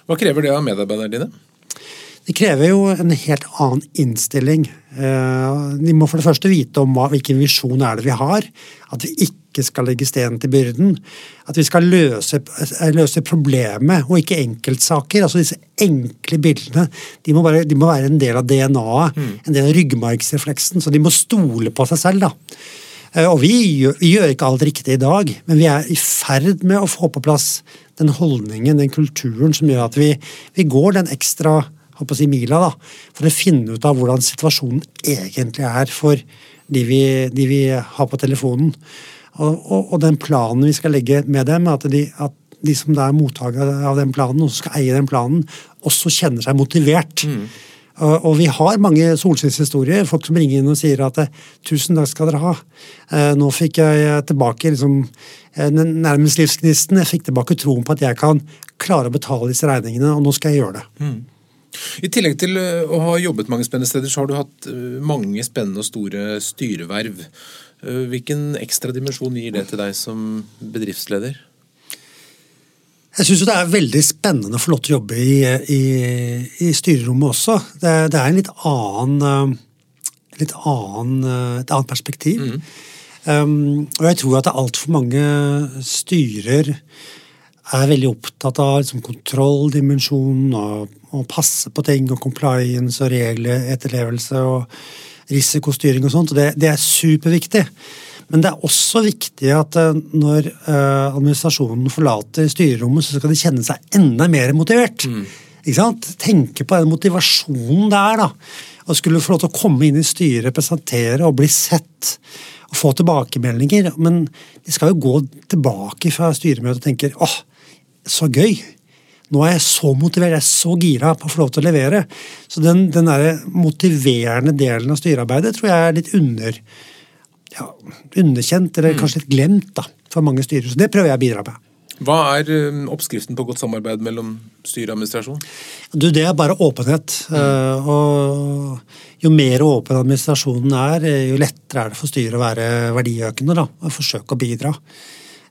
Speaker 1: Hva krever det av medarbeiderne dine?
Speaker 2: Det krever jo en helt annen innstilling. Eh, de må for det første vite om hvilken visjon er det vi har. At vi ikke skal legge steinen til byrden. At vi skal løse, eh, løse problemet og ikke enkeltsaker. Altså Disse enkle bildene de må, bare, de må være en del av DNA-et. Mm. En del av ryggmargsrefleksen. Så de må stole på seg selv. da. Eh, og vi gjør, vi gjør, ikke alt riktig i dag, men vi er i ferd med å få på plass den holdningen, den kulturen, som gjør at vi, vi går den ekstra håper å si mila, da, for å finne ut av hvordan situasjonen egentlig er for de vi, de vi har på telefonen. Og, og, og, den planen vi skal legge med dem, at de, at de som er mottakere av den planen, og som skal eie den planen, også kjenner seg motivert. Mm. Og, vi har mange solskinnshistorier. Folk som ringer inn og sier at 'tusen takk skal dere ha'. Eh, nå fikk jeg tilbake liksom, eh, nærmest livsgnisten. Jeg fikk tilbake troen på at jeg kan klare å betale disse regningene, og nå skal jeg gjøre det. Mm.
Speaker 1: I tillegg til eh, å ha jobbet mange spennende steder, så har du hatt eh, mange spennende og store styreverv. Eh, hvilken ekstra dimensjon gir det til deg som bedriftsleder?
Speaker 2: Jeg syns det er veldig spennende å få lov til å jobbe i, i, i styrerommet også. Det, det, er en litt annen, litt annen et annet perspektiv. Mm. Um, og jeg tror at det er altfor mange styrer er veldig opptatt av liksom, kontrolldimensjonen og, og passe på ting og compliance og regeletterlevelse og risikostyring og sånt. og det, det, er superviktig. Men det er også viktig at eh, når uh, administrasjonen forlater styrerommet, så skal de kjenne seg enda mer motivert. Mm. Tenke på den motivasjonen det er. da. Å skulle få lov til å komme inn i styret, presentere og bli sett og få tilbakemeldinger. Men de skal jo gå tilbake fra styremøtet og tenke åh, så gøy. Nå er jeg så motivert, jeg er så gira på å få lov til å levere. Så den, den der motiverende delen av styrearbeidet tror jeg er litt under, ja, underkjent, eller mm. kanskje litt glemt da, for mange styrer. Så det prøver jeg å bidra med.
Speaker 1: Hva er um, oppskriften på godt samarbeid mellom styre og administrasjon?
Speaker 2: Du, Det er bare åpenhet. Mm. Uh, og jo mer åpen administrasjonen er, eh, jo lettere er det for styret å være verdiøkende da, og forsøke å bidra.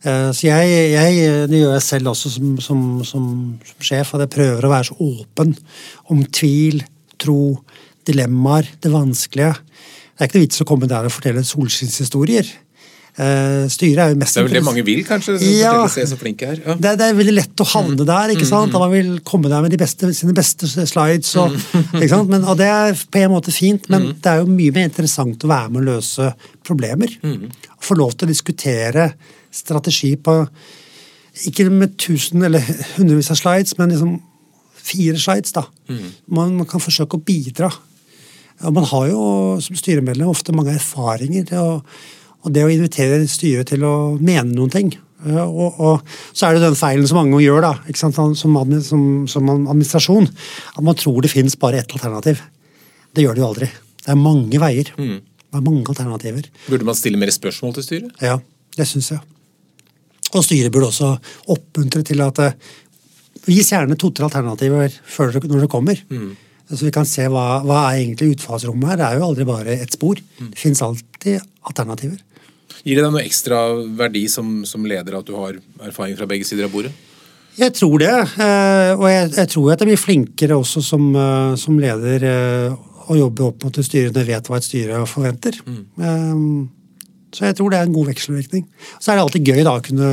Speaker 2: Uh, så jeg, jeg, Det gjør jeg selv også som, som, som, som sjef, at jeg prøver å være så åpen om tvil, tro, dilemmaer, det vanskelige. Det er ikke noe vits å komme der og fortelle solskinnshistorier. Uh, styret er jo mest
Speaker 1: Det er vel det mange vil, kanskje? Ja, se så flinke her. Ja.
Speaker 2: Det, det, er veldig lett å havne mm. der. ikke sant? Da man vil komme der med de beste, sine beste slides. Og, mm. Men, og Det er på en måte fint, men mm. det er jo mye mer interessant å være med å løse problemer. Mm. Få lov til å diskutere strategi på ikke med tusen eller hundrevis av slides, men liksom fire slides. da. Mm. Man, man, kan forsøke å bidra. Og man har jo som styremedlem ofte mange erfaringer. å og det å invitere styret til å mene noen ting. Eh, og, og, så er det den feilen som mange gjør da, som, som, som, administrasjon. At man tror det finnes bare ett alternativ. Det gjør det jo aldri. Det er mange veier. Mm. Det er mange alternativer.
Speaker 1: Burde man stille mer spørsmål til styret?
Speaker 2: Ja, det syns jeg. Og styret burde også oppmuntre til at eh, Vis gjerne to-tre alternativer før når det kommer. Mm. Så vi kan se hva, hva er egentlig utfallsrommet her. Det er jo aldri bare ett spor. Mm. Det fins alltid alternativer.
Speaker 1: Gir det deg noe ekstra verdi som, som, leder at du har erfaring fra begge sider av bordet?
Speaker 2: Jeg tror det. Eh, og jeg, jeg tror at jeg blir flinkere også som, eh, som leder å jobbe opp mot et styre når jeg vet hva et styre forventer. Mm. Så jeg tror det er en god vekselvirkning. Så er det alltid gøy da å kunne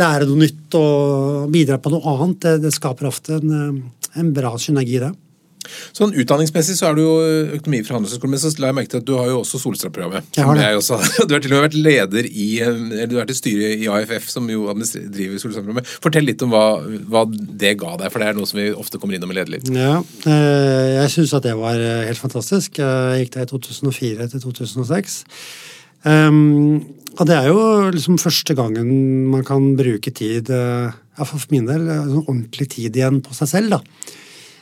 Speaker 2: lære noe nytt og bidra på noe annet. Det, det skaper ofte en, en bra synergi, det.
Speaker 1: Sånn Utdanningsmessig så er du jo økonomi fra Handelshøyskolen, men så la jeg merke til at du har jo også Solstrand-programmet. Du har til og med vært leder i, eller du har vært i styret i AFF, som jo driver Solstrand-programmet. Fortell litt om hva, hva, det ga deg, for det er noe som vi ofte kommer innom i lederliv.
Speaker 2: Ja, eh, jeg syns at det var eh, helt fantastisk. Jeg gikk der i 2004 til 2006. Um, og det er jo liksom første gangen man kan bruke tid, eh, iallfall for min del, sånn ordentlig tid igjen på seg selv. da.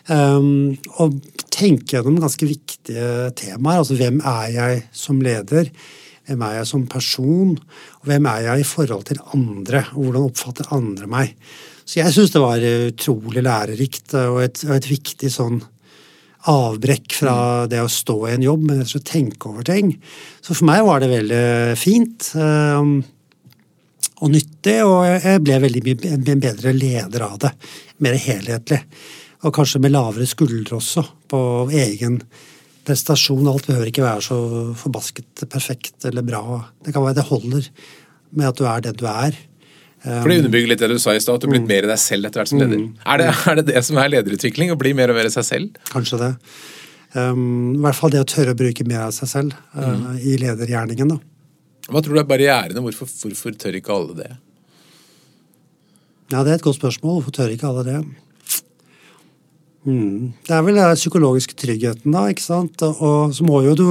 Speaker 2: Um, og tenke gjennom ganske viktige temaer. Altså hvem er jeg som leder? Hvem er jeg som person? Og hvem er jeg i forhold til andre? Og hvordan oppfatter andre meg? Så jeg syns det var utrolig lærerikt og et, og et viktig sånn avbrekk fra mm. det å stå i en jobb, men rett og slett tenke over ting. Så for meg var det veldig fint um, og nyttig, og jeg ble veldig en bedre leder av det. Mer helhetlig. Og kanskje med lavere skuldre også, på egen prestasjon. Alt behøver ikke være så forbasket perfekt eller bra. Det kan være det holder med at du er den du er.
Speaker 1: For Det underbygger litt det du sa i stad, at du blitt mm. mer deg selv etter hvert som leder. Mm. Er, det, er, det, det som er lederutvikling? Å bli mer og mer seg selv?
Speaker 2: Kanskje det. Um, I hvert fall det å tørre å bruke mer av seg selv uh, mm. i ledergjerningen. da.
Speaker 1: Hva tror du er barrierene? Hvorfor, hvorfor tør ikke alle det?
Speaker 2: Ja, Det er et godt spørsmål. Hvorfor tør ikke alle det? Mm. Det er vel den psykologiske tryggheten, da. ikke sant? Og så, må jo du,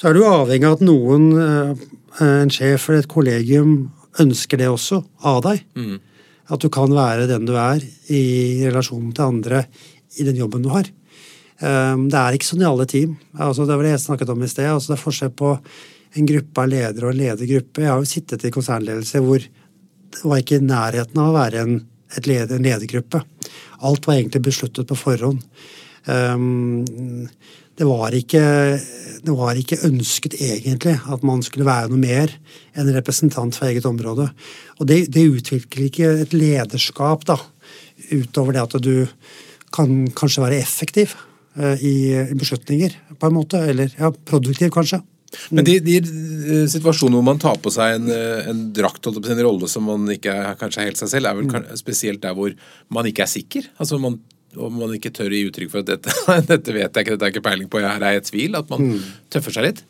Speaker 2: så er du avhengig av at noen, eh, en sjef eller et kollegium, ønsker det også av deg. Mm. At du kan være den du er i relasjon til andre i den jobben du har. Um, det er ikke sånn i alle team. Altså, det var det jeg snakket om i sted. Altså, det er forskjell på en gruppe av ledere og en ledergruppe. Jeg har jo sittet i konsernledelse hvor det var ikke i nærheten av å være en, leder, en ledergruppe. Alt var egentlig besluttet på forhånd. Um, det var, ikke, det var ikke ønsket egentlig at man skulle være noe mer enn representant for eget område. Og det, det utvikler ikke et lederskap da, utover det at du kan kanskje være effektiv uh, i beslutninger, på en måte. Eller ja, produktiv, kanskje.
Speaker 1: Men de, de eh, situasjonene hvor man tar på seg en, eh, en drakt, på sin rolle som man ikke er kanskje er helt seg selv, er vel spesielt der hvor man ikke er sikker. Altså man, og man ikke tør å gi uttrykk for at dette, dette vet jeg ikke, dette er ikke peiling på, her er jeg i tvil. At man tøffer seg litt.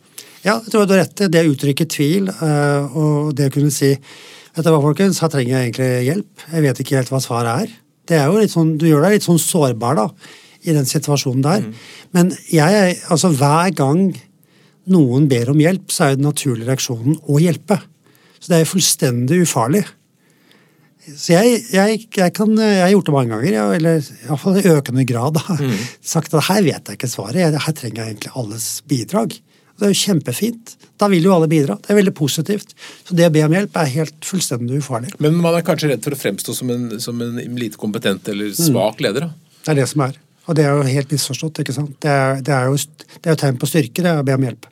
Speaker 2: Ja, jeg tror du har rett. i Det å uttrykke tvil eh, og det å kunne si Vet du hva, folkens, her trenger jeg egentlig hjelp. Jeg vet ikke helt hva svaret er. Det er jo litt sånn, Du gjør deg litt sånn sårbar da, i den situasjonen der. Men jeg, altså hver gang noen ber om hjelp, så er jo den naturlige reaksjonen å hjelpe. Så det er jo fullstendig ufarlig. Så jeg, jeg, jeg, kan, jeg har gjort det mange ganger, eller iallfall i økende grad. Da. Sagt at her vet jeg ikke svaret, her trenger jeg egentlig alles bidrag. Det er jo kjempefint. Da vil jo alle bidra. Det er veldig positivt. Så det å be om hjelp er helt fullstendig ufarlig.
Speaker 1: Men man er kanskje redd for å fremstå som en, som en lite kompetent eller svak leder. da.
Speaker 2: Det er det som er. Og det er jo helt misforstått. ikke sant? Det er, det er jo det er jo tegn på styrke, det er å be om hjelp.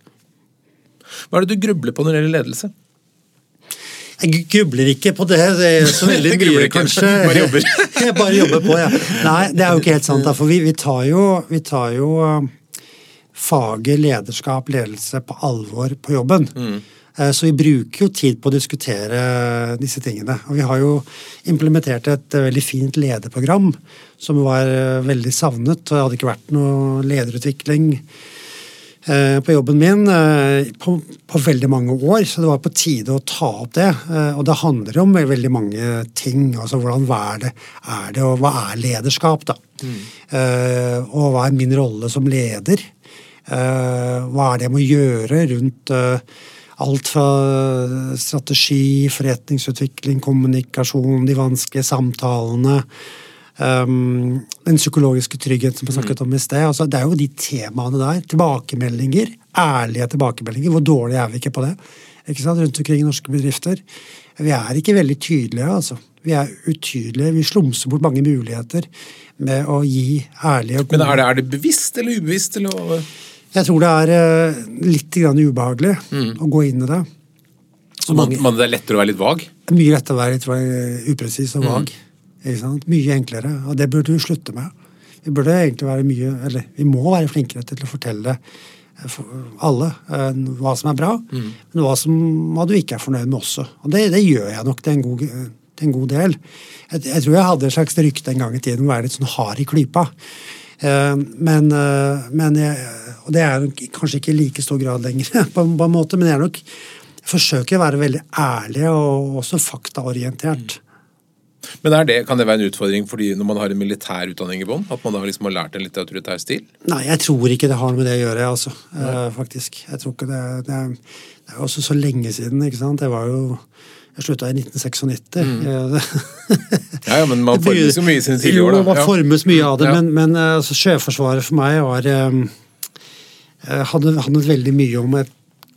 Speaker 1: Hva er det du grubler på når det gjelder ledelse?
Speaker 2: Jeg grubler ikke på det, det er så veldig mye, kanskje.
Speaker 1: bare jobber.
Speaker 2: jeg bare jobber på, ja. Nei, det er jo ikke helt sant. Da, for vi, vi tar jo, vi tar jo uh, faget lederskap, ledelse på alvor på jobben. Eh, Så vi bruker jo tid på å diskutere disse tingene. Og vi har jo implementert et eh, veldig fint lederprogram som var eh, veldig savnet. og Det hadde ikke vært noe lederutvikling eh, på jobben min eh, på, på veldig mange år, så det var på tide å ta opp det. Eh, Og det handler om veldig mange ting. altså hvordan er det, er det og hva er lederskap? da? Mm. Og hva er min rolle som leder? Eh, Hva er det jeg må gjøre rundt eh, alt fra strategi, forretningsutvikling, kommunikasjon, de vanskelige samtalene. Um, den psykologiske tryggheten som vi snakket om i sted. Altså, det er jo de temaene der. Tilbakemeldinger. Ærlige tilbakemeldinger. Hvor dårlige er vi ikke på det? Ikke sant? Rundt omkring i norske bedrifter. Vi er ikke veldig tydelige, altså. Vi er utydelige. Vi slumser bort mange muligheter med å gi ærlige og
Speaker 1: Men er det, er det bevisst eller ubevisst? Eller?
Speaker 2: Jeg tror det er eh, litt grann ubehagelig å gå inn i det.
Speaker 1: Så man, man, det er lettere å være litt vag?
Speaker 2: Mye lettere å være litt upresis og vag. Ikke sant? Mye enklere. Og det burde vi slutte med. Vi burde egentlig være mye, eller vi må være flinkere til å fortelle eh, alle hva som er bra, men hva, som, hva du ikke er fornøyd med også. Og det, det gjør jeg nok til en god, til en god del. Jeg, jeg tror jeg hadde et slags rykte en gang i tiden om å være litt sånn hard i klypa. Eh, Men, eh, men jeg, og det er kanskje ikke i like stor grad lenger, på, på en måte, men jeg er nok jeg forsøker å være veldig ærlig og også faktaorientert.
Speaker 1: Men er det, Kan det være en utfordring fordi når man har en militær utdanning i bånn? At man da liksom har lært en litt autoritær stil?
Speaker 2: Nei, jeg tror ikke det har noe med det å gjøre, altså. Eh, faktisk. Jeg tror ikke det, det, er, det er også så lenge siden, ikke sant. Det var jo Jeg slutta i 1996. Mm.
Speaker 1: Ja, ja, men man formes jo mye i sine tidlige år,
Speaker 2: Jo, man formes mye av det,
Speaker 1: Ja.
Speaker 2: men, men eh, altså, Sjøforsvaret for meg var eh, eh, hadde handlet veldig mye om et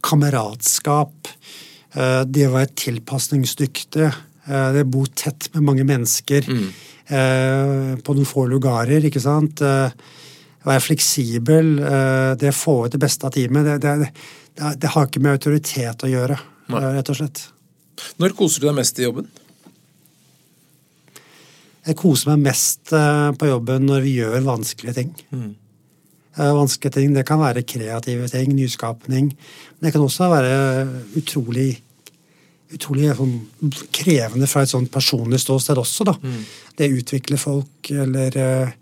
Speaker 2: kameratskap. Eh, Det å være tilpasningsdyktig. Eh, Det å bo tett med mange mennesker mm. på noen få lugarer, ikke sant. Eh, Være fleksibel. eh, Det å få ut det beste av teamet. Det, det, det, det har ikke med autoritet å gjøre,
Speaker 1: Nei.
Speaker 2: eh, rett og slett.
Speaker 1: Når koser du deg mest i jobben?
Speaker 2: Jeg koser meg mest eh, på jobben når vi gjør vanskelige ting. Mm. Vanskelige ting, Det kan være kreative ting, nyskapning. Men det kan også være utrolig utrolig sånn, krevende fra et sånt personlig ståsted også. da. Det å utvikle folk, eller eh,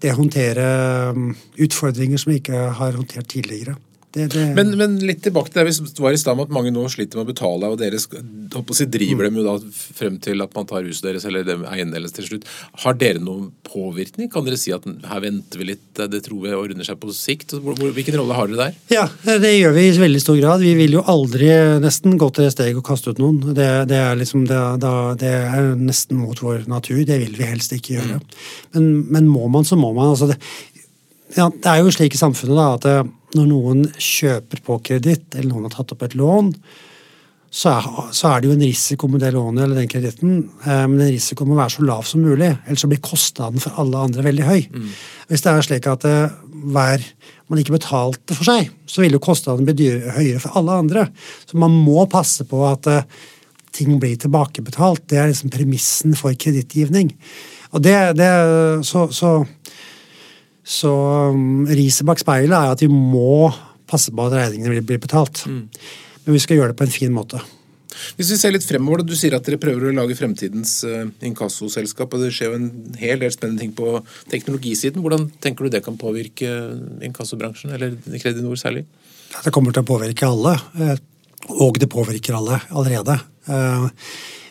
Speaker 2: det å håndtere mm, utfordringer som vi ikke har håndtert tidligere. Det, det,
Speaker 1: Men, men litt tilbake til det vi var i stad med at mange nå sliter med å betale, og dere si, driver dem jo da frem til at man tar huset deres eller eiendelen deres til slutt. Har dere noen påvirkning? Kan dere si at her venter vi litt, det tror vi ordner seg på sikt? Hvilken rolle har dere der?
Speaker 2: Ja, det gjør vi i veldig stor grad. Vi vil jo aldri nesten gå til det steget og kaste ut noen. Det, det, er, liksom, det, da, det er nesten mot vår natur. Det vil vi helst ikke gjøre. Men, men må man, så må man. Altså det, ja, det er jo slik i samfunnet da, at det, når noen kjøper på kreditt, eller noen har tatt opp et lån, så er, så er det jo en risiko med det lånet eller den kreditten. Eh, men den risikoen må være så lav som mulig, ellers så blir kostnaden for alle andre veldig høy. Hvis det er slik at eh, hver man ikke betalte for seg, så vil jo kostnaden bli dyre, høyere for alle andre. Så man må passe på at eh, ting blir tilbakebetalt. Det er liksom premissen for kredittgivning. Og det, det så, så så um, riset bak speilet er at vi må passe på at regningene blir betalt. Mm. Men vi skal gjøre det på en fin måte.
Speaker 1: Hvis vi ser litt fremover, Du sier at dere prøver å lage fremtidens uh, inkassoselskap. og Det skjer jo en hel del spennende ting på teknologisiden. Hvordan tenker du det kan påvirke inkassobransjen, eller Kredinor særlig?
Speaker 2: Det kommer til å påvirke alle, eh, og det påvirker alle allerede. Eh,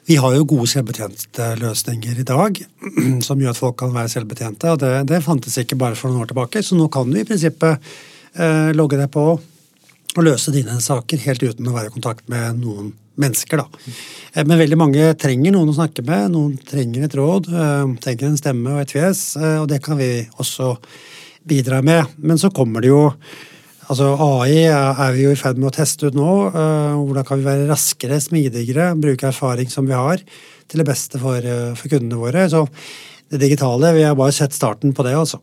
Speaker 2: vi har jo gode selvbetjentløsninger i dag som gjør at folk kan være selvbetjente. og det, det, fantes ikke bare for noen år tilbake, så nå kan du i prinsippet eh, logge deg på og løse dine saker helt uten å være i kontakt med noen mennesker. Da. Eh, men veldig mange trenger noen å snakke med, noen trenger et råd, trenger en stemme og et fjes, og det kan vi også bidra med. Men så kommer det jo Altså AI er vi jo i ferd med å teste ut nå. Uh, hvordan kan vi være raskere, smidigere, bruke erfaring som vi har, til det beste for, uh, for kundene våre. Så det digitale, vi har bare sett starten på det, altså.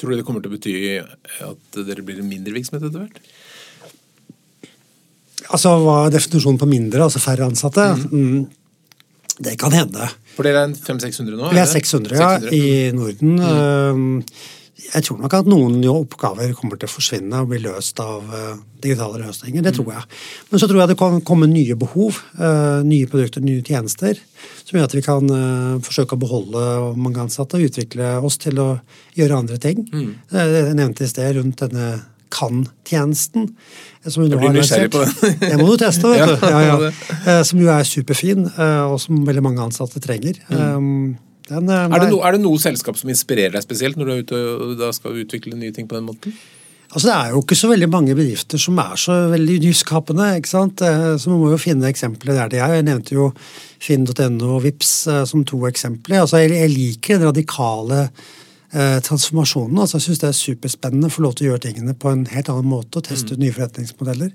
Speaker 1: Tror du det kommer til å bety at dere blir en mindre virksomhet etter hvert?
Speaker 2: Altså, Hva er definisjonen på mindre? Altså færre ansatte? Mm. Mm, det kan hende.
Speaker 1: For dere er 500-600 nå?
Speaker 2: Vi er 600, ja, i Norden. Mm. Jeg tror nok at noen oppgaver kommer til å forsvinne og bli løst av uh, digitale løsninger. Det tror jeg. Men så tror jeg det kan komme nye behov, uh, nye produkter, nye tjenester, som gjør at vi kan uh, forsøke å beholde mange ansatte og utvikle oss til å gjøre andre ting. Mm. Jeg nevnte i sted rundt denne kan-tjenesten.
Speaker 1: Som jeg blir nysgjerrig på
Speaker 2: den. det må du teste, vet du. Ja, ja. Som jo er superfin, og som veldig mange ansatte trenger. Mm.
Speaker 1: Den, eh, er, det no, er, det noe selskap som inspirerer deg spesielt når du er ute og skal utvikle nye ting på den måten?
Speaker 2: Altså, Det er jo ikke så veldig mange bedrifter som er så veldig nyskapende. ikke sant? Eh, så Man må jo finne eksempler der de er. Jeg nevnte jo finn.no og Vips eh, som to eksempler. Altså, Jeg, jeg liker den radikale eh, transformasjonen. altså Jeg syns det er superspennende å få lov til å gjøre tingene på en helt annen måte og teste ut nye forretningsmodeller.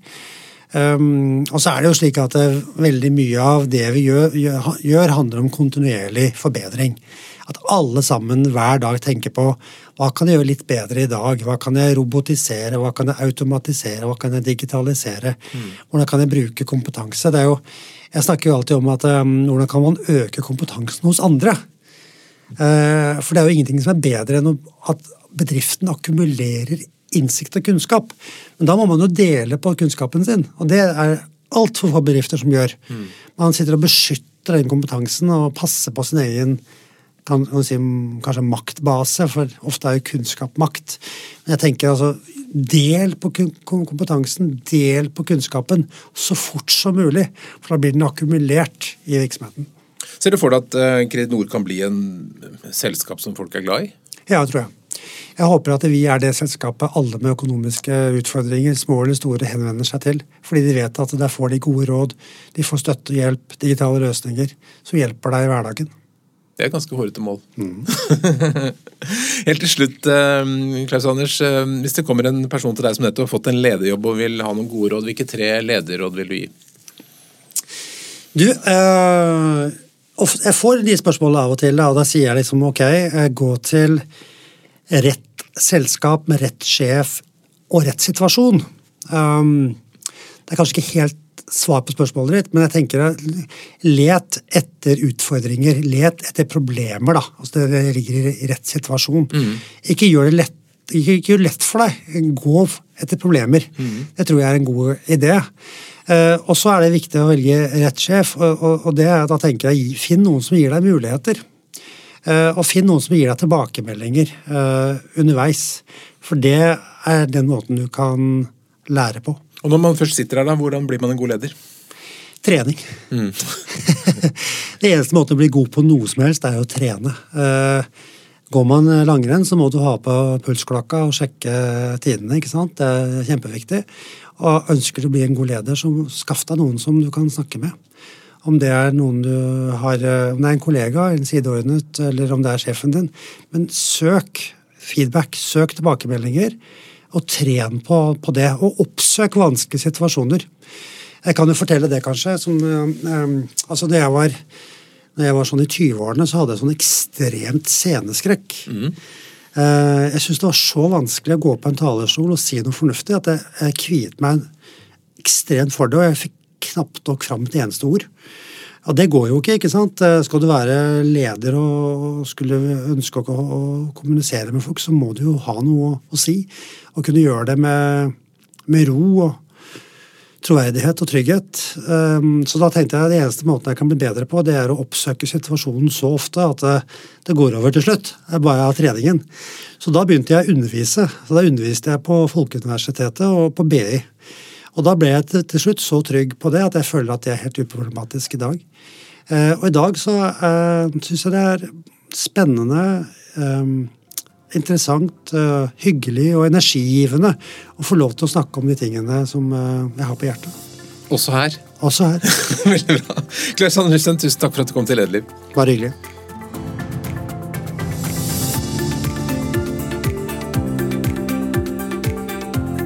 Speaker 2: Um, og så er det jo slik at det, veldig mye av det vi gjør, gjør, handler om kontinuerlig forbedring. At alle sammen hver dag tenker på hva kan jeg gjøre litt bedre i dag? Hva kan jeg robotisere? Hva kan jeg automatisere? Hva kan jeg digitalisere? Mm. Hvordan kan jeg bruke kompetanse? Det er jo, jeg snakker jo alltid om at um, hvordan kan man øke kompetansen hos andre? Uh, for det er jo ingenting som er bedre enn at bedriften akkumulerer innsikt og kunnskap. Men da må man jo dele på kunnskapen sin, og det er altfor få bedrifter som gjør. Mm. Man sitter og beskytter den kompetansen og passer på sin egen kan man si, kanskje maktbase, for ofte er jo kunnskap makt. Men jeg tenker altså, del på kompetansen, del på kunnskapen så fort som mulig. For da blir den akkumulert i virksomheten.
Speaker 1: Ser du for deg at uh, Nord kan bli en selskap som folk er glad i?
Speaker 2: Ja, det tror jeg. Jeg håper at vi er det selskapet alle med økonomiske utfordringer, små eller store, henvender seg til. Fordi de vet at der får de gode råd, de får støtte og hjelp, digitale løsninger som hjelper deg i hverdagen.
Speaker 1: Det er ganske hårete mål. Mm. Helt til slutt, eh, Klaus Anders. Eh, hvis det kommer en person til deg som nettopp har fått en lederjobb og vil ha noen gode råd, hvilke tre lederråd vil du gi?
Speaker 2: Du, øh, jeg får de spørsmålene av og til, og da sier jeg liksom ok, gå til rett selskap med rett sjef og rett situasjon. Um, det er kanskje ikke helt svar på spørsmålet ditt, men jeg tenker let etter utfordringer. Let etter problemer, da. Altså det ligger i rett situasjon. Mm. Ikke gjør det lett ikke, ikke gjør det lett for deg. Gå etter problemer. Mm. Det tror jeg er en god idé. Uh, og så er det viktig å velge rett sjef, og, og, og det, da tenker jeg finn noen som gir deg muligheter. Eh, og finn noen som gir deg tilbakemeldinger eh, underveis. For det er den måten du kan lære på.
Speaker 1: Og når man først sitter her, da, hvordan blir man en god leder?
Speaker 2: Trening. Mm. det eneste måten å bli god på noe som helst, er å trene. Eh, går man langrenn, så må du ha på pulsklokka og sjekke tidene. ikke sant? Det er kjempeviktig. Og ønsker du å bli en god leder, så skaff deg noen som du kan snakke med. Om det er noen du har, eh, om det er en kollega, en sideordnet, eller om det er sjefen din. Men søk feedback, søk tilbakemeldinger, og tren på, på det. Og oppsøk vanskelige situasjoner. Jeg kan jo fortelle det, kanskje. Som, um, altså det jeg var, når jeg var sånn i 20-årene, så hadde jeg sånn ekstremt sceneskrekk. Mm. Uh, jeg syntes det var så vanskelig å gå på en talerstol og si noe fornuftig at jeg, jeg kviet meg ekstremt for det. og jeg fikk knapt nok fram et eneste ord. Og det går jo ikke. ikke sant? Eh, skal du være leder og skulle ønske å kommunisere med folk, så må du jo ha noe å si. Og kunne gjøre det med, med ro og troverdighet og trygghet. Um, så da tenkte jeg at det eneste måten jeg kan bli bedre på, det er å oppsøke situasjonen så ofte at det, det går over til slutt. Jeg bare av treningen. Så da begynte jeg å undervise. Så Da underviste jeg på Folkeuniversitetet og på BI. Og da ble jeg til, til slutt så trygg på det at jeg føler at det er helt uproblematisk i dag. Eh, og i dag så eh, syns jeg det er spennende eh, interessant, eh, hyggelig og energigivende å få lov til å snakke om de tingene som uh, jeg har på hjertet.
Speaker 1: Også her.
Speaker 2: Også her.
Speaker 1: Veldig bra. Klaus Andersen, tusen takk for at du kom til Lederliv.
Speaker 2: Bare hyggelig.